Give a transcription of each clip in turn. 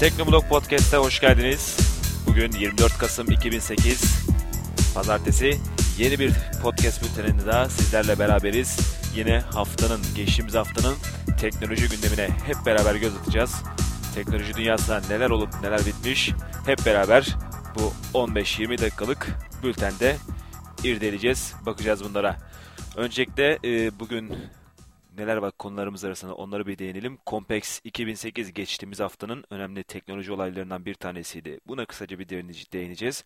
Teknoblog Podcast'a hoş geldiniz. Bugün 24 Kasım 2008 Pazartesi yeni bir podcast bülteninde daha sizlerle beraberiz. Yine haftanın, geçtiğimiz haftanın teknoloji gündemine hep beraber göz atacağız. Teknoloji dünyasında neler olup neler bitmiş hep beraber bu 15-20 dakikalık bültende irdeleyeceğiz, bakacağız bunlara. Öncelikle e, bugün neler var konularımız arasında onları bir değinelim. Compex 2008 geçtiğimiz haftanın önemli teknoloji olaylarından bir tanesiydi. Buna kısaca bir değineceğiz.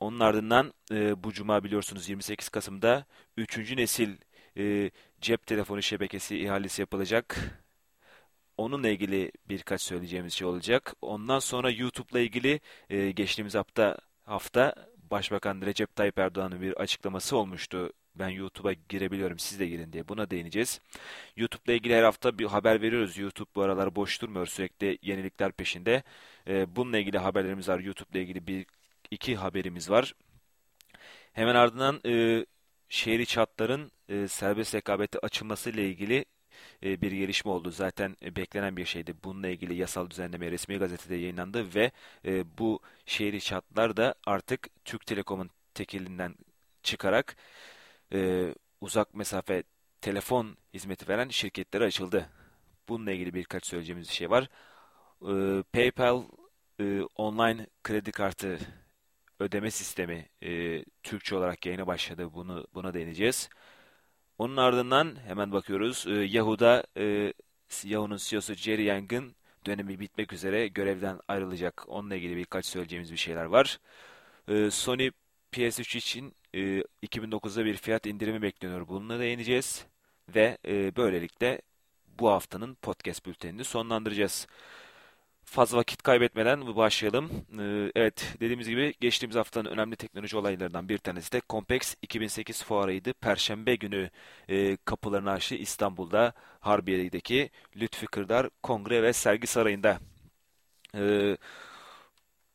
Onun ardından e, bu cuma biliyorsunuz 28 Kasım'da 3. nesil e, cep telefonu şebekesi ihalesi yapılacak. Onunla ilgili birkaç söyleyeceğimiz şey olacak. Ondan sonra YouTube'la ilgili e, geçtiğimiz hafta hafta Başbakan Recep Tayyip Erdoğan'ın bir açıklaması olmuştu. Ben YouTube'a girebiliyorum siz de girin diye buna değineceğiz. YouTube'la ilgili her hafta bir haber veriyoruz. YouTube bu aralar boş durmuyor sürekli yenilikler peşinde. E, bununla ilgili haberlerimiz var. YouTube'la ilgili bir iki haberimiz var. Hemen ardından e, şehri çatların e, serbest rekabete açılması ile ilgili e, bir gelişme oldu. Zaten e, beklenen bir şeydi. Bununla ilgili yasal düzenleme resmi gazetede yayınlandı ve e, bu şehri çatlar da artık Türk Telekom'un tekilinden çıkarak uzak mesafe telefon hizmeti veren şirketlere açıldı. Bununla ilgili birkaç söyleyeceğimiz şey var. PayPal online kredi kartı ödeme sistemi Türkçe olarak yayına başladı. Bunu buna değineceğiz. Onun ardından hemen bakıyoruz. E, Yahoo'da e, Yahoo'nun CEO'su Jerry Yang'ın dönemi bitmek üzere görevden ayrılacak. Onunla ilgili birkaç söyleyeceğimiz bir şeyler var. E, Sony PS3 için e, 2009'da bir fiyat indirimi bekleniyor. Bununla değineceğiz. Ve e, böylelikle bu haftanın podcast bültenini sonlandıracağız fazla vakit kaybetmeden başlayalım. Ee, evet dediğimiz gibi geçtiğimiz haftanın önemli teknoloji olaylarından bir tanesi de Compex 2008 fuarıydı. Perşembe günü e, kapılarını açtı İstanbul'da Harbiye'deki Lütfi Kırdar Kongre ve Sergi Sarayı'nda. Ee,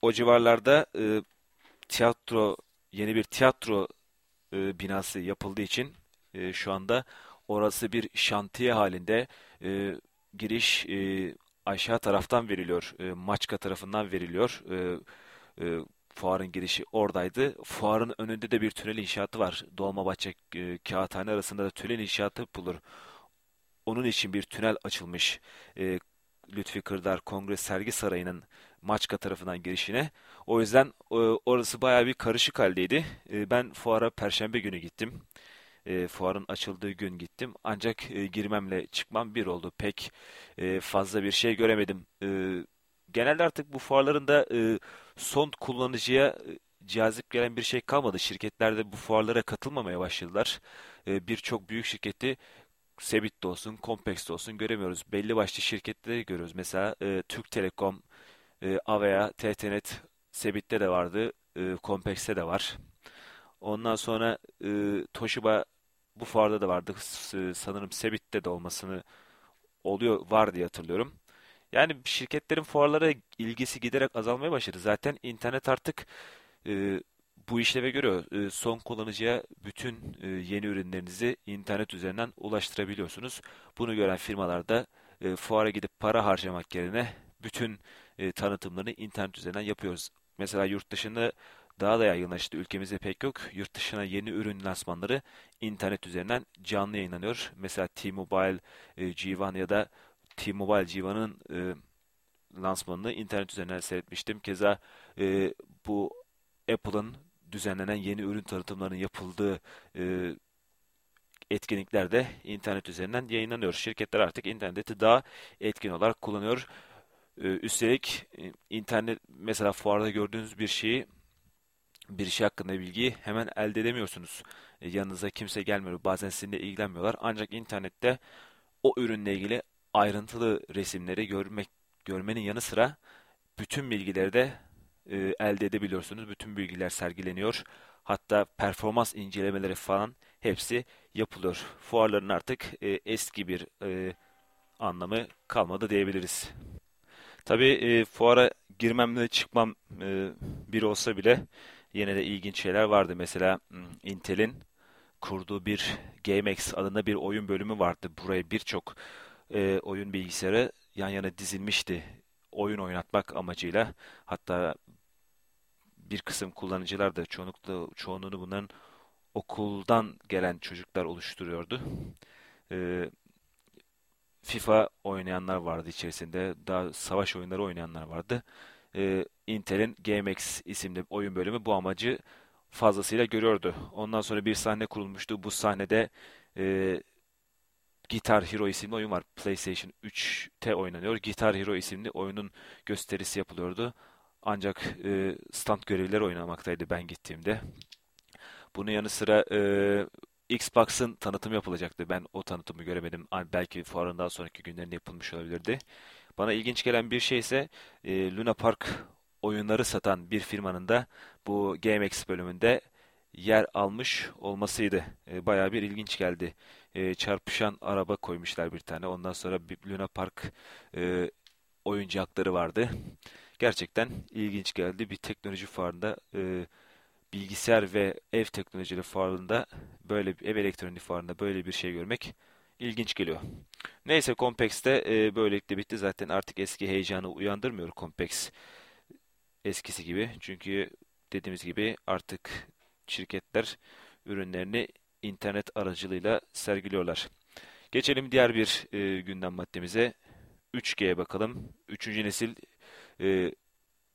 o civarlarda e, tiyatro yeni bir tiyatro e, binası yapıldığı için şu anda orası bir şantiye halinde giriş aşağı taraftan veriliyor. E, Maçka tarafından veriliyor. E, e, fuarın girişi oradaydı. Fuarın önünde de bir tünel inşaatı var. Dolmabahçe e, Kağıthane arasında da tünel inşaatı yapılır. Onun için bir tünel açılmış. E, Lütfi Kırdar Kongre Sergi Sarayı'nın Maçka tarafından girişine. O yüzden e, orası baya bir karışık haldeydi. E, ben fuara Perşembe günü gittim e, fuarın açıldığı gün gittim. Ancak e, girmemle çıkmam bir oldu. Pek fazla bir şey göremedim. Genelde artık bu fuarların da e, son kullanıcıya e, cazip gelen bir şey kalmadı. Şirketler de bu fuarlara katılmamaya başladılar. Birçok büyük şirketi Sebit'te olsun, Compex'te olsun göremiyoruz. Belli başlı şirketleri görüyoruz. Mesela e, Türk Telekom, e, Avea, TTNet, Sebit'te de vardı, e, Compex'te de var. Ondan sonra e, Toshiba bu fuarda da vardı. Sanırım Sebit'te de olmasını oluyor var diye hatırlıyorum. Yani şirketlerin fuarlara ilgisi giderek azalmaya başladı. Zaten internet artık e, bu işleve görüyor. E, son kullanıcıya bütün e, yeni ürünlerinizi internet üzerinden ulaştırabiliyorsunuz. Bunu gören firmalar da e, fuara gidip para harcamak yerine bütün tanıtımlarını internet üzerinden yapıyoruz. Mesela yurt dışında daha da yaygınlaştı. Ülkemizde pek yok. Yurt dışına yeni ürün lansmanları internet üzerinden canlı yayınlanıyor. Mesela T-Mobile e, G1 ya da T-Mobile G1'ın e, lansmanını internet üzerinden seyretmiştim. Keza bu Apple'ın düzenlenen yeni ürün tanıtımlarının yapıldığı e, etkinlikler de internet üzerinden yayınlanıyor. Şirketler artık interneti daha etkin olarak kullanıyor. E, üstelik e, internet mesela fuarda gördüğünüz bir şeyi bir şey hakkında bilgiyi hemen elde edemiyorsunuz. E, yanınıza kimse gelmiyor. Bazen sizinle ilgilenmiyorlar. Ancak internette o ürünle ilgili ayrıntılı resimleri görmek görmenin yanı sıra bütün bilgileri de e, elde edebiliyorsunuz. Bütün bilgiler sergileniyor. Hatta performans incelemeleri falan hepsi yapılıyor. Fuarların artık e, eski bir e, anlamı kalmadı diyebiliriz. Tabii e, fuara girmemle çıkmam e, bir olsa bile yine de ilginç şeyler vardı. Mesela hmm, Intel'in kurduğu bir GameX adında bir oyun bölümü vardı. Buraya birçok e, oyun bilgisayarı yan yana dizilmişti. oyun oynatmak amacıyla hatta bir kısım kullanıcılar da çoğunlukla çoğunluğunu bunların okuldan gelen çocuklar oluşturuyordu. E, FIFA oynayanlar vardı içerisinde. Daha savaş oyunları oynayanlar vardı. E, Intel'in GameX isimli oyun bölümü bu amacı fazlasıyla görüyordu. Ondan sonra bir sahne kurulmuştu. Bu sahnede e, Guitar Hero isimli oyun var. PlayStation 3'te oynanıyor. Guitar Hero isimli oyunun gösterisi yapılıyordu. Ancak e, stand görevlileri oynamaktaydı ben gittiğimde. Bunun yanı sıra e, Xbox'ın tanıtımı yapılacaktı. Ben o tanıtımı göremedim. Belki fuarın daha sonraki günlerinde yapılmış olabilirdi. Bana ilginç gelen bir şey ise e, Luna Park oyunları satan bir firmanın da bu GameX bölümünde yer almış olmasıydı. E, bayağı bir ilginç geldi. E, çarpışan araba koymuşlar bir tane. Ondan sonra bir Luna Park e, oyuncakları vardı. Gerçekten ilginç geldi. Bir teknoloji fuarında e, bilgisayar ve ev teknolojileri fuarında böyle ev elektronik fuarında böyle bir şey görmek ilginç geliyor. Neyse Compex de e, böylelikle bitti. Zaten artık eski heyecanı uyandırmıyor Compex eskisi gibi. Çünkü dediğimiz gibi artık şirketler ürünlerini internet aracılığıyla sergiliyorlar. Geçelim diğer bir e, gündem maddemize. 3G'ye bakalım. Üçüncü nesil e,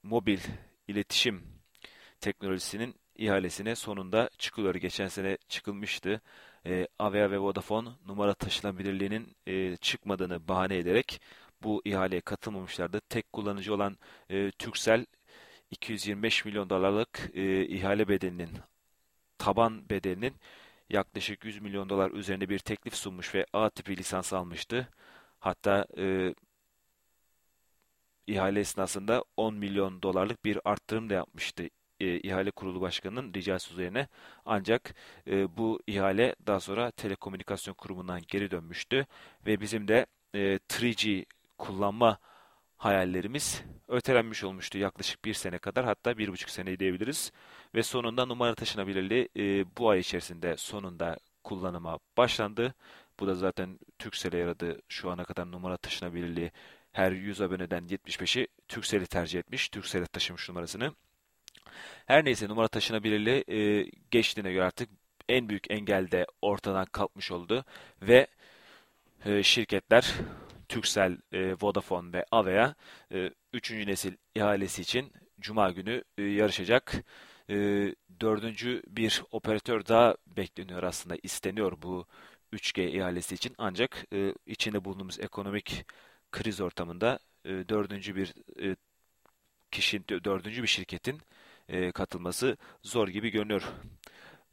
mobil iletişim teknolojisinin ihalesine sonunda çıkılıyor. Geçen sene çıkılmıştı. E, Avea ve Vodafone numara taşınabilirliğinin e, çıkmadığını bahane ederek bu ihaleye katılmamışlardı. Tek kullanıcı olan e, Turkcell 225 milyon dolarlık e, ihale bedelinin taban bedelinin yaklaşık 100 milyon dolar üzerinde bir teklif sunmuş ve A tipi lisans almıştı. Hatta e, ihale esnasında 10 milyon dolarlık bir arttırım da yapmıştı e, ihale kurulu başkanının ricası üzerine. Ancak e, bu ihale daha sonra telekomünikasyon kurumundan geri dönmüştü ve bizim de e, 3G kullanma hayallerimiz ötelenmiş olmuştu yaklaşık bir sene kadar hatta bir buçuk sene diyebiliriz. Ve sonunda numara taşınabilirliği e, bu ay içerisinde sonunda kullanıma başlandı. Bu da zaten Turkcell'e yaradı şu ana kadar numara taşınabilirliği. Her 100 aboneden 75'i Turkcell'i tercih etmiş. Turkcell'e taşımış numarasını. Her neyse numara taşınabilirliği e, geçtiğine göre artık en büyük engel de ortadan kalkmış oldu. Ve e, şirketler Turkcell, e, Vodafone ve Avea e, 3. nesil ihalesi için Cuma günü e, yarışacak. E, dördüncü bir operatör daha bekleniyor aslında isteniyor bu 3G ihalesi için. Ancak e, içinde bulunduğumuz ekonomik kriz ortamında e, dördüncü bir e, kişinin, dördüncü bir şirketin e, katılması zor gibi görünüyor.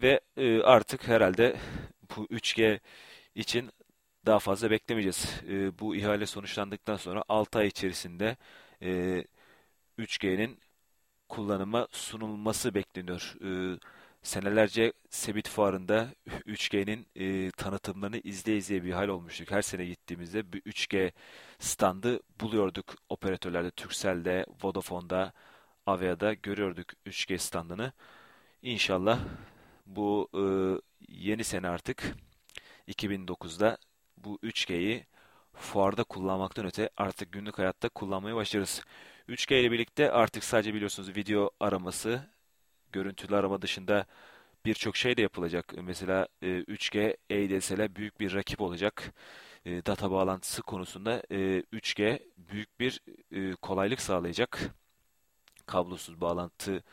Ve e, artık herhalde bu 3G için daha fazla beklemeyeceğiz. E, bu ihale sonuçlandıktan sonra 6 ay içerisinde e, 3G'nin kullanıma sunulması bekleniyor. E, senelerce Sebit Fuarı'nda 3G'nin e, tanıtımlarını izleye izleye bir hal olmuştuk. Her sene gittiğimizde bir 3G standı buluyorduk operatörlerde, Turkcell'de, Vodafone'da, Avea'da görüyorduk 3G standını. İnşallah bu e, yeni sene artık 2009'da bu 3G'yi fuarda kullanmaktan öte artık günlük hayatta kullanmaya başlarız. 3G ile birlikte artık sadece biliyorsunuz video araması, görüntülü arama dışında birçok şey de yapılacak. Mesela e, 3G ADSL'e büyük bir rakip olacak. E, data bağlantısı konusunda e, 3G büyük bir e, kolaylık sağlayacak. Kablosuz bağlantı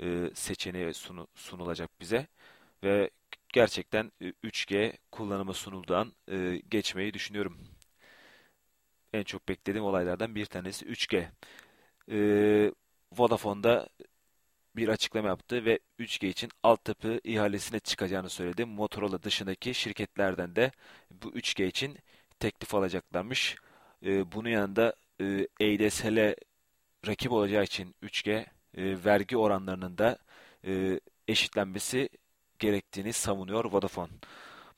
e, seçeneği sunu, sunulacak bize ve gerçekten 3G e, kullanıma sunulduğundan e, geçmeyi düşünüyorum. En çok beklediğim olaylardan bir tanesi 3G. E, Vodafone'da bir açıklama yaptı ve 3G için altyapı ihalesine çıkacağını söyledi. Motorola dışındaki şirketlerden de bu 3G için teklif alacaklarmış. E, bunun yanında e, ADSL'e rakip olacağı için 3G e, vergi oranlarının da e, eşitlenmesi gerektiğini savunuyor Vodafone.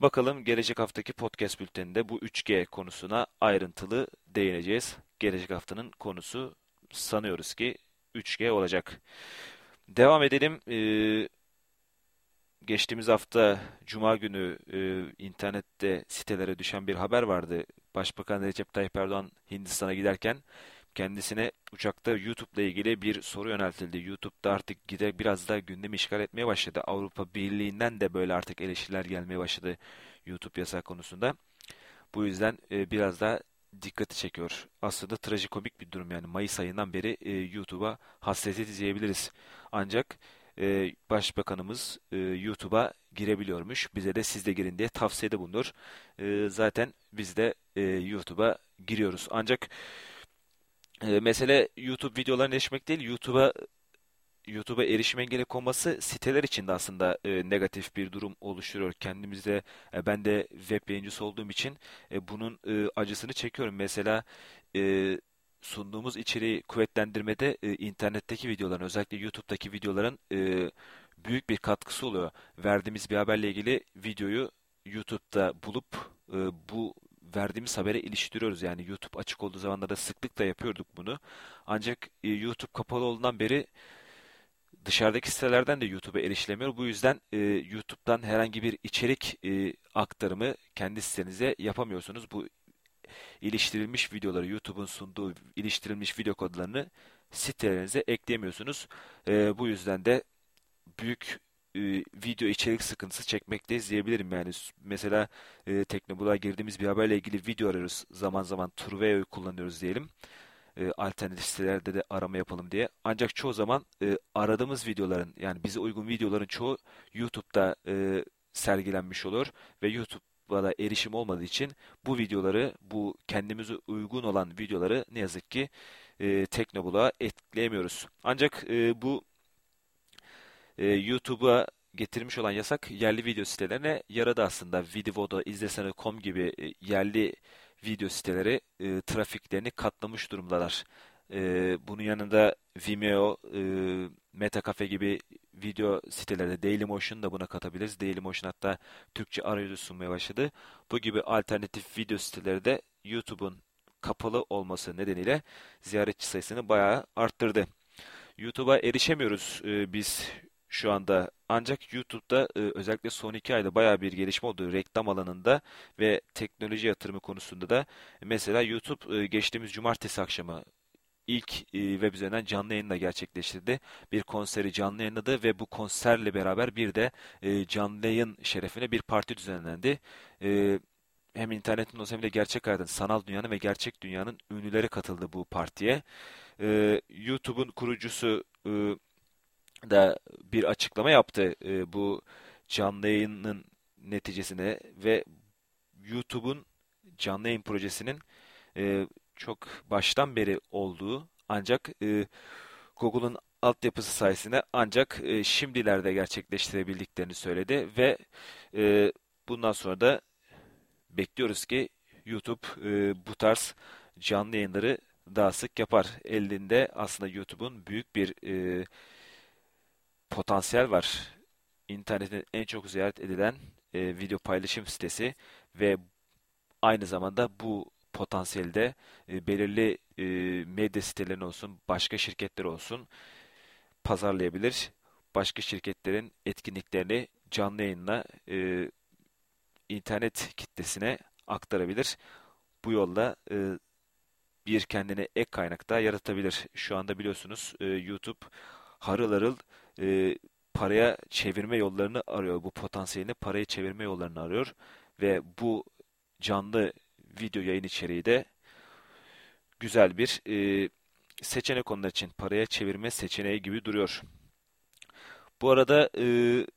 Bakalım gelecek haftaki podcast bülteninde bu 3G konusuna ayrıntılı değineceğiz. Gelecek haftanın konusu sanıyoruz ki 3G olacak. Devam edelim. Ee, geçtiğimiz hafta Cuma günü e, internette sitelere düşen bir haber vardı. Başbakan Recep Tayyip Erdoğan Hindistan'a giderken kendisine uçakta YouTube'la ilgili bir soru yöneltildi. YouTube'da artık gide biraz da gündemi işgal etmeye başladı. Avrupa Birliği'nden de böyle artık eleştiriler gelmeye başladı YouTube yasak konusunda. Bu yüzden e, biraz da dikkati çekiyor. Aslında trajikomik bir durum yani. Mayıs ayından beri e, YouTube'a hasreti diyebiliriz. Ancak e, Başbakanımız e, YouTube'a girebiliyormuş. Bize de siz de girin diye tavsiyede bulunur. E, zaten biz de e, YouTube'a giriyoruz. Ancak e, mesele YouTube videolarına erişmek değil, YouTube'a YouTube'a erişim engeli konması siteler için de aslında e, negatif bir durum oluşturuyor. Kendimizde e, ben de web yayıncısı olduğum için e, bunun e, acısını çekiyorum. Mesela e, sunduğumuz içeriği kuvvetlendirmede e, internetteki videoların özellikle YouTube'daki videoların e, büyük bir katkısı oluyor. Verdiğimiz bir haberle ilgili videoyu YouTube'da bulup e, bu verdiğimiz habere iliştiriyoruz. Yani YouTube açık olduğu zamanlarda sıklıkla yapıyorduk bunu. Ancak e, YouTube kapalı olduğundan beri dışarıdaki sitelerden de YouTube'a erişilemiyor. Bu yüzden e, YouTube'dan herhangi bir içerik e, aktarımı kendi sitenize yapamıyorsunuz. Bu iliştirilmiş videoları YouTube'un sunduğu iliştirilmiş video kodlarını sitelerinize ekleyemiyorsunuz. E, bu yüzden de büyük e, video içerik sıkıntısı çekmekteyiz diyebilirim yani. Mesela e, Teknobul'a girdiğimiz bir haberle ilgili video arıyoruz. Zaman zaman Turveo'yu kullanıyoruz diyelim. E, alternatif sitelerde de arama yapalım diye. Ancak çoğu zaman e, aradığımız videoların yani bize uygun videoların çoğu YouTube'da e, sergilenmiş olur ve YouTube'a da erişim olmadığı için bu videoları, bu kendimize uygun olan videoları ne yazık ki e, Teknobul'a etkileyemiyoruz. Ancak e, bu e, YouTube'a getirmiş olan yasak yerli video sitelerine yaradı aslında. Video'da, izlesene.com gibi e, yerli video siteleri e, trafiklerini katlamış durumdalar. E, bunun yanında Vimeo, e, Metacafe gibi video siteleri Dailymotion da buna katabiliriz. Dailymotion hatta Türkçe arayüzü sunmaya başladı. Bu gibi alternatif video siteleri de YouTube'un kapalı olması nedeniyle ziyaretçi sayısını bayağı arttırdı. YouTube'a erişemiyoruz e, biz şu anda. Ancak YouTube'da e, özellikle son iki ayda baya bir gelişme oldu reklam alanında ve teknoloji yatırımı konusunda da. Mesela YouTube e, geçtiğimiz cumartesi akşamı ilk e, web üzerinden canlı yayınla gerçekleştirdi. Bir konseri canlı yayınladı ve bu konserle beraber bir de canlı yayın şerefine bir parti düzenlendi. Hem internetin olsa hem de gerçek hayatın, sanal dünyanın ve gerçek dünyanın ünlüleri katıldı bu partiye. YouTube'un kurucusu da bir açıklama yaptı e, bu canlı yayının neticesine ve YouTube'un canlı yayın projesinin e, çok baştan beri olduğu ancak e, Google'un altyapısı sayesinde ancak e, şimdilerde gerçekleştirebildiklerini söyledi ve e, bundan sonra da bekliyoruz ki YouTube e, bu tarz canlı yayınları daha sık yapar. Elinde aslında YouTube'un büyük bir e, potansiyel var. İnternetin en çok ziyaret edilen e, video paylaşım sitesi ve aynı zamanda bu potansiyelde e, belirli e, medya sitelerinin olsun, başka şirketler olsun pazarlayabilir. Başka şirketlerin etkinliklerini canlı yayınla e, internet kitlesine aktarabilir. Bu yolla e, bir kendine ek kaynak da yaratabilir. Şu anda biliyorsunuz e, YouTube harıl harıl e, paraya çevirme yollarını arıyor. Bu potansiyelini paraya çevirme yollarını arıyor. Ve bu canlı video yayın içeriği de güzel bir e, seçenek onlar için. Paraya çevirme seçeneği gibi duruyor. Bu arada e,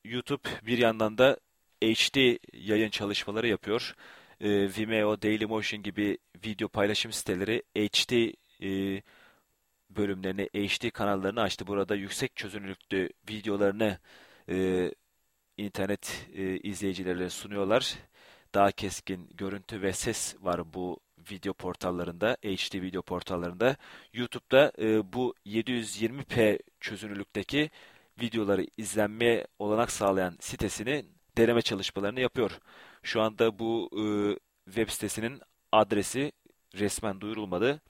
YouTube bir yandan da HD yayın çalışmaları yapıyor. E, Vimeo, Dailymotion gibi video paylaşım siteleri HD e, bölümlerini, HD kanallarını açtı. Burada yüksek çözünürlüklü videolarını e, internet e, izleyicilerine sunuyorlar. Daha keskin görüntü ve ses var bu video portallarında, HD video portallarında. YouTube'da e, bu 720p çözünürlükteki videoları izlenmeye olanak sağlayan sitesini deneme çalışmalarını yapıyor. Şu anda bu e, web sitesinin adresi resmen duyurulmadı.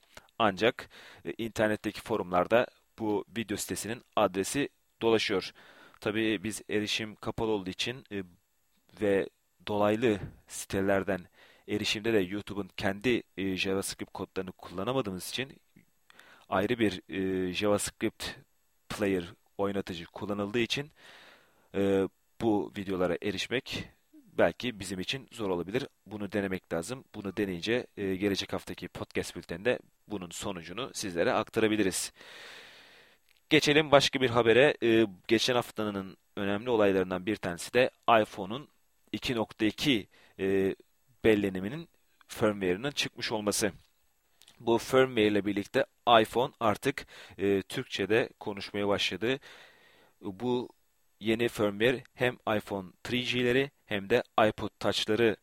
Ancak e, internetteki forumlarda bu video sitesinin adresi dolaşıyor. Tabii biz erişim kapalı olduğu için e, ve dolaylı sitelerden erişimde de YouTube'un kendi e, JavaScript kodlarını kullanamadığımız için ayrı bir e, JavaScript player oynatıcı kullanıldığı için e, bu videolara erişmek belki bizim için zor olabilir. Bunu denemek lazım. Bunu deneyince e, gelecek haftaki podcast bülteninde bunun sonucunu sizlere aktarabiliriz. Geçelim başka bir habere. E, geçen haftanın önemli olaylarından bir tanesi de iPhone'un 2.2 e, belleniminin firmware'ının çıkmış olması. Bu firmware ile birlikte iPhone artık e, Türkçe'de konuşmaya başladı. Bu yeni firmware hem iPhone 3G'leri hem de iPod Touch'ları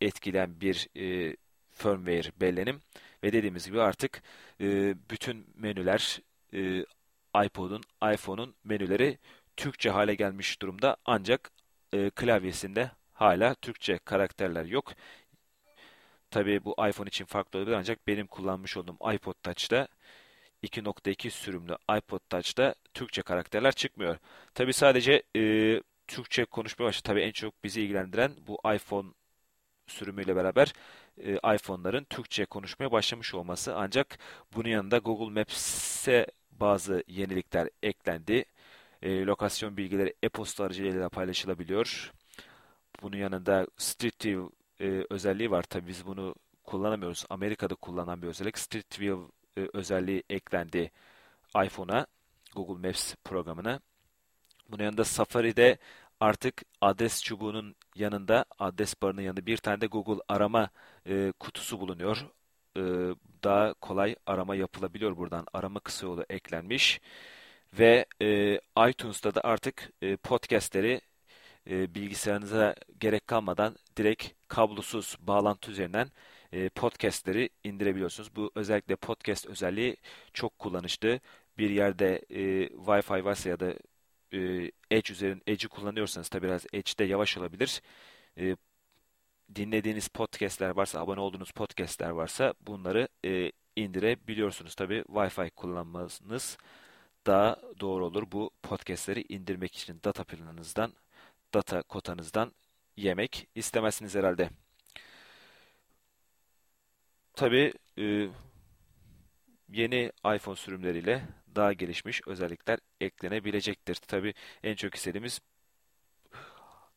etkileyen bir e, firmware bellenim. Ve dediğimiz gibi artık e, bütün menüler e, iPod'un, iPhone'un menüleri Türkçe hale gelmiş durumda. Ancak e, klavyesinde hala Türkçe karakterler yok. Tabii bu iPhone için farklı olabilir ancak benim kullanmış olduğum iPod Touch'ta 2.2 sürümlü iPod Touch'ta Türkçe karakterler çıkmıyor. Tabii sadece e, Türkçe konuşmaya başladı. Tabii en çok bizi ilgilendiren bu iPhone sürümüyle beraber e, iPhone'ların Türkçe konuşmaya başlamış olması. Ancak bunun yanında Google Maps'e bazı yenilikler eklendi. E, lokasyon bilgileri e-posta aracılığıyla paylaşılabiliyor. Bunun yanında Street View e, özelliği var. Tabii biz bunu kullanamıyoruz. Amerika'da kullanılan bir özellik. Street View e, özelliği eklendi iPhone'a, Google Maps programına. Bunun yanında Safari'de artık adres çubuğunun yanında, adres barının yanında bir tane de Google arama e, kutusu bulunuyor. E, daha kolay arama yapılabiliyor buradan. Arama kısa yolu eklenmiş. Ve e, iTunes'ta da artık e, podcastleri e, bilgisayarınıza gerek kalmadan direkt kablosuz bağlantı üzerinden e, podcastleri indirebiliyorsunuz. Bu özellikle podcast özelliği çok kullanışlı. Bir yerde e, Wi-Fi varsa ya da e, Edge üzerinde Edge'i kullanıyorsanız tabi biraz Edge'de yavaş olabilir. E, dinlediğiniz podcastler varsa, abone olduğunuz podcastler varsa bunları e, indirebiliyorsunuz. Tabi Wi-Fi kullanmanız daha doğru olur. Bu podcastleri indirmek için data planınızdan, data kotanızdan yemek istemezsiniz herhalde. Tabi e, yeni iPhone sürümleriyle daha gelişmiş özellikler eklenebilecektir. Tabi en çok istediğimiz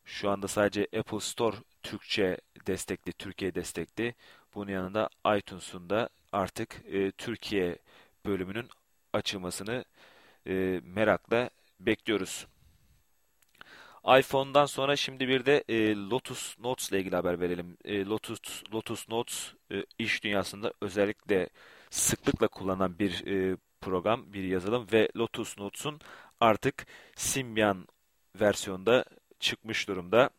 şu anda sadece Apple Store Türkçe destekli, Türkiye destekli. Bunun yanında iTunes'un da artık e, Türkiye bölümünün açılmasını e, merakla bekliyoruz iPhone'dan sonra şimdi bir de e, Lotus Notes ile ilgili haber verelim. E, Lotus Lotus Notes e, iş dünyasında özellikle sıklıkla kullanılan bir e, program, bir yazılım ve Lotus Notes'un artık Symbian versiyonda çıkmış durumda.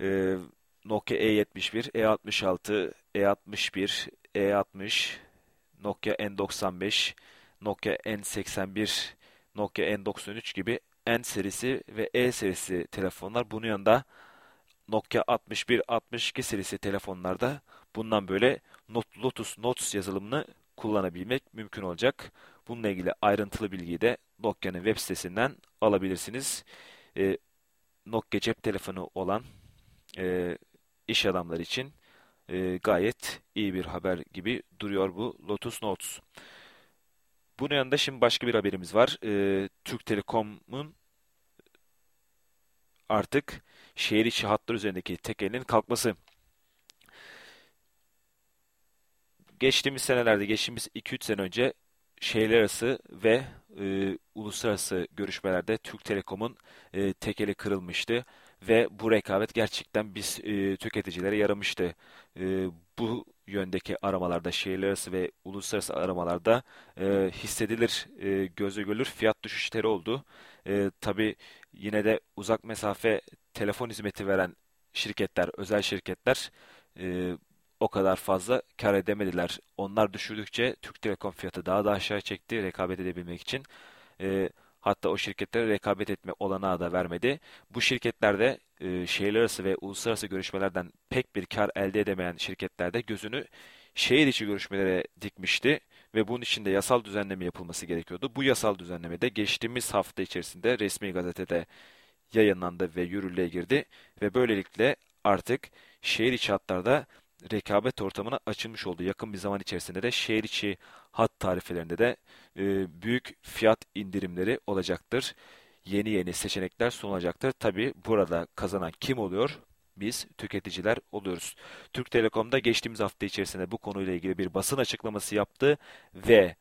E, Nokia E71, E66, E61, E60, Nokia N95, Nokia N81, Nokia N93 gibi N serisi ve E serisi telefonlar. Bunun yanında Nokia 61-62 serisi telefonlarda bundan böyle Lotus Notes yazılımını kullanabilmek mümkün olacak. Bununla ilgili ayrıntılı bilgiyi de Nokia'nın web sitesinden alabilirsiniz. E, Nokia cep telefonu olan e, iş adamları için e, gayet iyi bir haber gibi duruyor bu Lotus Notes. Bunun yanında şimdi başka bir haberimiz var. Ee, Türk Telekom'un artık şehir içi hatlar üzerindeki tekelinin kalkması. Geçtiğimiz senelerde, geçtiğimiz 2-3 sene önce şehirler arası ve e, uluslararası görüşmelerde Türk Telekom'un e, tekeli kırılmıştı ve bu rekabet gerçekten biz e, tüketicilere yaramıştı. E, bu yöndeki aramalarda, şehirler arası ve uluslararası aramalarda e, hissedilir, e, göze görülür fiyat düşüşleri oldu. E, tabii yine de uzak mesafe telefon hizmeti veren şirketler, özel şirketler e, o kadar fazla kar edemediler. Onlar düşürdükçe Türk Telekom fiyatı daha da aşağı çekti rekabet edebilmek için. E, Hatta o şirketlere rekabet etme olanağı da vermedi. Bu şirketlerde e, şehirler arası ve uluslararası görüşmelerden pek bir kar elde edemeyen şirketlerde gözünü şehir içi görüşmelere dikmişti ve bunun için de yasal düzenleme yapılması gerekiyordu. Bu yasal düzenleme de geçtiğimiz hafta içerisinde resmi gazetede yayınlandı ve yürürlüğe girdi ve böylelikle artık şehir içi hatlarda rekabet ortamına açılmış oldu. Yakın bir zaman içerisinde de şehir içi hat tarifelerinde de e, büyük fiyat indirimleri olacaktır. Yeni yeni seçenekler sunulacaktır. Tabi burada kazanan kim oluyor? Biz tüketiciler oluyoruz. Türk Telekom'da geçtiğimiz hafta içerisinde bu konuyla ilgili bir basın açıklaması yaptı ve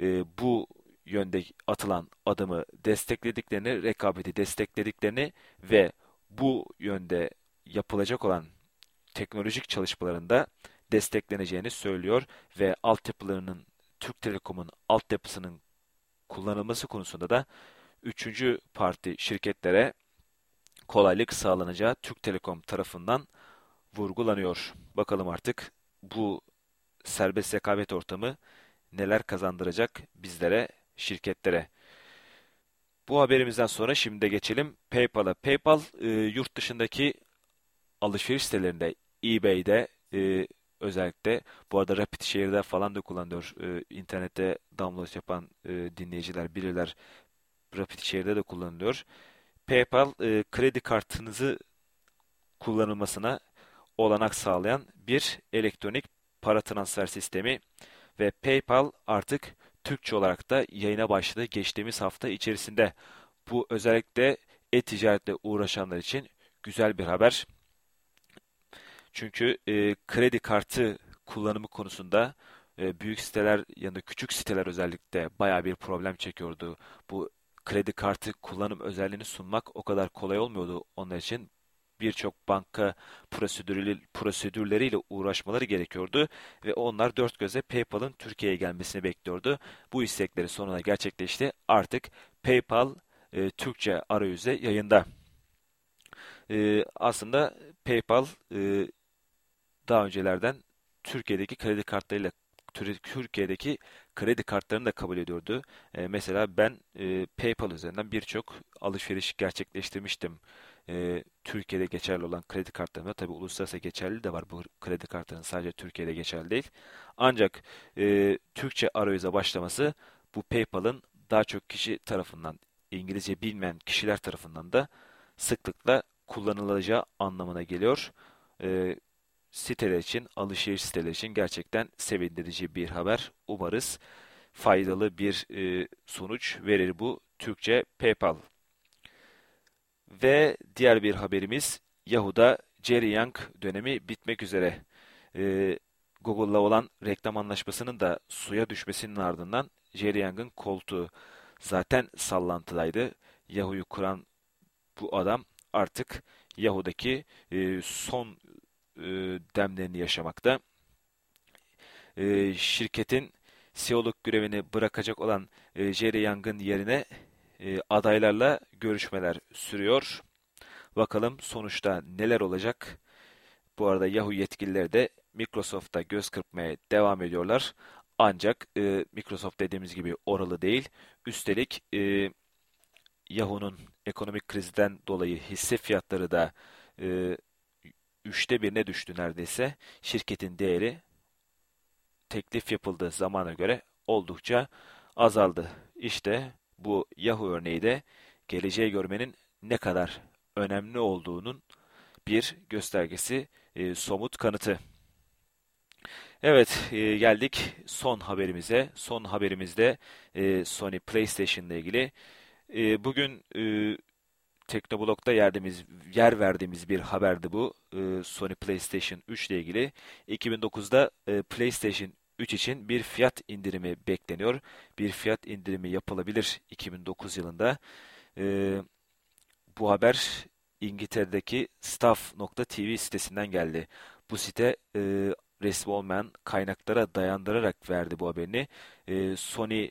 e, bu yönde atılan adımı desteklediklerini, rekabeti desteklediklerini ve bu yönde yapılacak olan teknolojik çalışmalarında destekleneceğini söylüyor ve altyapılarının Türk Telekom'un altyapısının kullanılması konusunda da üçüncü parti şirketlere kolaylık sağlanacağı Türk Telekom tarafından vurgulanıyor. Bakalım artık bu serbest rekabet ortamı neler kazandıracak bizlere, şirketlere. Bu haberimizden sonra şimdi de geçelim PayPal'a. PayPal e, yurt dışındaki alışveriş sitelerinde, eBay'de e, özellikle bu arada Rapid Share'de falan da kullanılıyor. E, internette download yapan e, dinleyiciler bilirler. Rapid Share'de de kullanılıyor. PayPal e, kredi kartınızı kullanılmasına olanak sağlayan bir elektronik para transfer sistemi ve PayPal artık Türkçe olarak da yayına başladı geçtiğimiz hafta içerisinde. Bu özellikle e-ticaretle uğraşanlar için güzel bir haber. Çünkü e, kredi kartı kullanımı konusunda e, büyük siteler ya da küçük siteler özellikle baya bir problem çekiyordu. Bu kredi kartı kullanım özelliğini sunmak o kadar kolay olmuyordu onlar için. Birçok banka prosedürleri, prosedürleriyle uğraşmaları gerekiyordu ve onlar dört göze PayPal'ın Türkiye'ye gelmesini bekliyordu. Bu istekleri sonuna gerçekleşti. Artık PayPal e, Türkçe arayüze yayında. E, aslında PayPal e, daha öncelerden Türkiye'deki kredi kartlarıyla Türkiye'deki kredi kartlarını da kabul ediyordu. E, mesela ben e, PayPal üzerinden birçok alışveriş gerçekleştirmiştim. E, Türkiye'de geçerli olan kredi kartlarında tabi uluslararası geçerli de var bu kredi kartlarının sadece Türkiye'de geçerli değil. Ancak e, Türkçe arayüze başlaması bu PayPal'ın daha çok kişi tarafından İngilizce bilmeyen kişiler tarafından da sıklıkla kullanılacağı anlamına geliyor. E, siteler için, alışveriş siteleri için gerçekten sevindirici bir haber. Umarız faydalı bir e, sonuç verir bu Türkçe PayPal. Ve diğer bir haberimiz Yahoo'da Jerry Yang dönemi bitmek üzere. E, Google'la olan reklam anlaşmasının da suya düşmesinin ardından Jerry Yang'ın koltuğu zaten sallantıdaydı. Yahoo'yu kuran bu adam artık Yahoo'daki e, son e, demlerini yaşamakta. E, şirketin CEO'luk görevini bırakacak olan e, Jerry Young'ın yerine adaylarla görüşmeler sürüyor. Bakalım sonuçta neler olacak? Bu arada Yahoo yetkilileri de Microsoft'ta göz kırpmaya devam ediyorlar. Ancak e, Microsoft dediğimiz gibi oralı değil. Üstelik e, Yahoo'nun ekonomik krizden dolayı hisse fiyatları da e, üçte birine düştü neredeyse. Şirketin değeri teklif yapıldığı zamana göre oldukça azaldı. İşte bu Yahoo örneği de geleceği görmenin ne kadar önemli olduğunun bir göstergesi, e, somut kanıtı. Evet, e, geldik son haberimize. Son haberimizde e, Sony PlayStation ile ilgili. E, bugün e, Teknoblog'da yerdiğimiz, yer verdiğimiz bir haberdi bu. E, Sony PlayStation 3 ile ilgili. 2009'da e, PlayStation 3 için bir fiyat indirimi bekleniyor. Bir fiyat indirimi yapılabilir 2009 yılında. E, bu haber İngiltere'deki staff.tv sitesinden geldi. Bu site e, resmi olmayan kaynaklara dayandırarak verdi bu haberini. E, Sony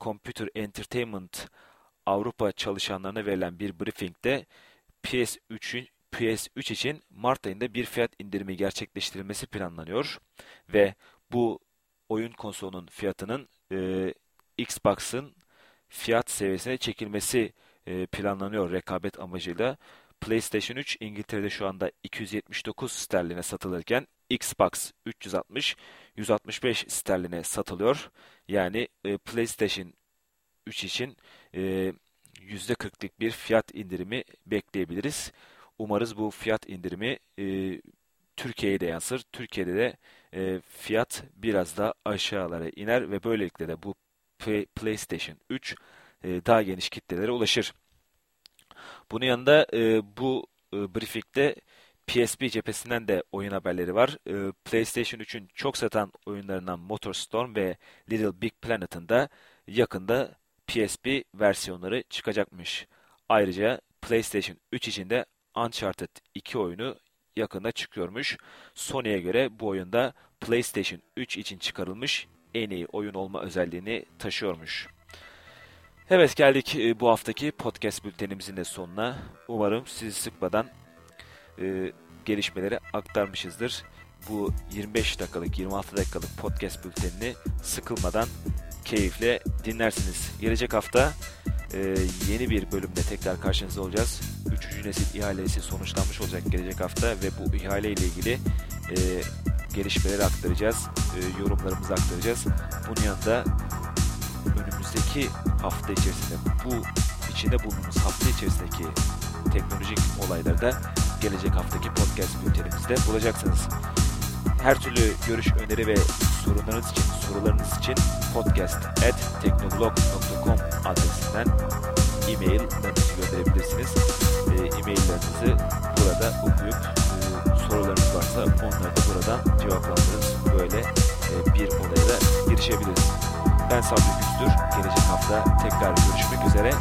Computer Entertainment Avrupa çalışanlarına verilen bir briefingde PS3'ün PS3 için Mart ayında bir fiyat indirimi gerçekleştirilmesi planlanıyor ve bu oyun konsolunun fiyatının e, Xbox'ın fiyat seviyesine çekilmesi e, planlanıyor rekabet amacıyla. PlayStation 3 İngiltere'de şu anda 279 sterline satılırken Xbox 360 165 sterline satılıyor. Yani e, PlayStation 3 için e, %40'lık bir fiyat indirimi bekleyebiliriz. Umarız bu fiyat indirimi e, Türkiye'ye de yansır. Türkiye'de de e, fiyat biraz daha aşağılara iner ve böylelikle de bu PlayStation 3 e, daha geniş kitlelere ulaşır. Bunun yanında e, bu e, briefingde PSP cephesinden de oyun haberleri var. PlayStation 3'ün çok satan oyunlarından MotorStorm ve Little Big Planet'ın da yakında PSP versiyonları çıkacakmış. Ayrıca PlayStation 3 için de Uncharted 2 oyunu yakında çıkıyormuş. Sony'ye göre bu oyunda PlayStation 3 için çıkarılmış en iyi oyun olma özelliğini taşıyormuş. Evet geldik e, bu haftaki podcast bültenimizin de sonuna. Umarım sizi sıkmadan e, gelişmeleri aktarmışızdır. Bu 25 dakikalık 26 dakikalık podcast bültenini sıkılmadan keyifle dinlersiniz. Gelecek hafta e, yeni bir bölümde tekrar karşınızda olacağız. Üçüncü nesil ihalesi sonuçlanmış olacak gelecek hafta ve bu ihale ile ilgili e, gelişmeleri aktaracağız. E, yorumlarımızı aktaracağız. Bunun yanında önümüzdeki hafta içerisinde bu içinde bulunduğumuz hafta içerisindeki teknolojik olayları da gelecek haftaki podcast bültenimizde bulacaksınız. Her türlü görüş, öneri ve sorunlarınız için, sorularınız için podcast.teknoblog.com adresinden e-maillerinizi gönderebilirsiniz. E-maillerinizi burada okuyup e, sorularınız varsa onları da buradan cevaplandırırız. Böyle e, bir olaya da girişebiliriz. Ben Sabri Güzdür. Gelecek hafta tekrar görüşmek üzere.